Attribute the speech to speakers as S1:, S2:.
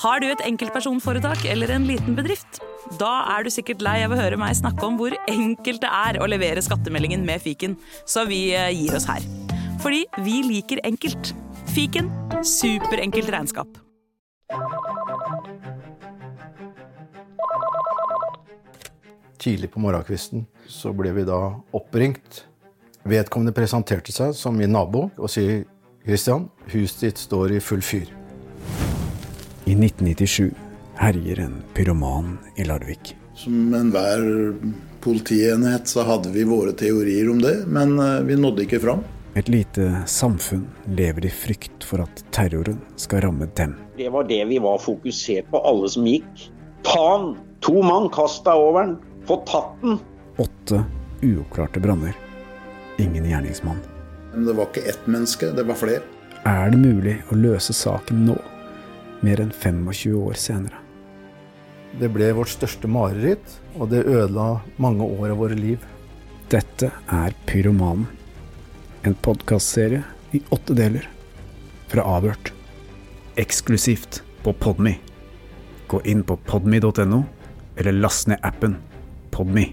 S1: Har du et enkeltpersonforetak eller en liten bedrift? Da er du sikkert lei av å høre meg snakke om hvor enkelt det er å levere skattemeldingen med fiken, så vi eh, gir oss her. Fordi vi liker enkelt. Fiken superenkelt regnskap.
S2: Tidlig på morgenkvisten så ble vi da oppringt. Vedkommende presenterte seg som min nabo og sier Christian, huset ditt står i full fyr.
S3: I 1997 herjer en pyroman i Larvik.
S4: Som enhver politienhet så hadde vi våre teorier om det, men eh, vi nådde ikke fram.
S3: Et lite samfunn lever i frykt for at terroren skal ramme dem.
S5: Det var det vi var fokusert på, alle som gikk. Ta han! To mann, kast deg over den! Få tatt den!
S3: Åtte uoppklarte branner. Ingen gjerningsmann.
S4: Men det var ikke ett menneske, det var flere.
S3: Er det mulig å løse saken nå, mer enn 25 år senere?
S2: Det ble vårt største mareritt, og det ødela mange år av våre liv.
S3: Dette er Pyromanen. En podkastserie i åtte deler. Fra Avhørt. Eksklusivt på Podme. Gå inn på podme.no, eller last ned appen Podme.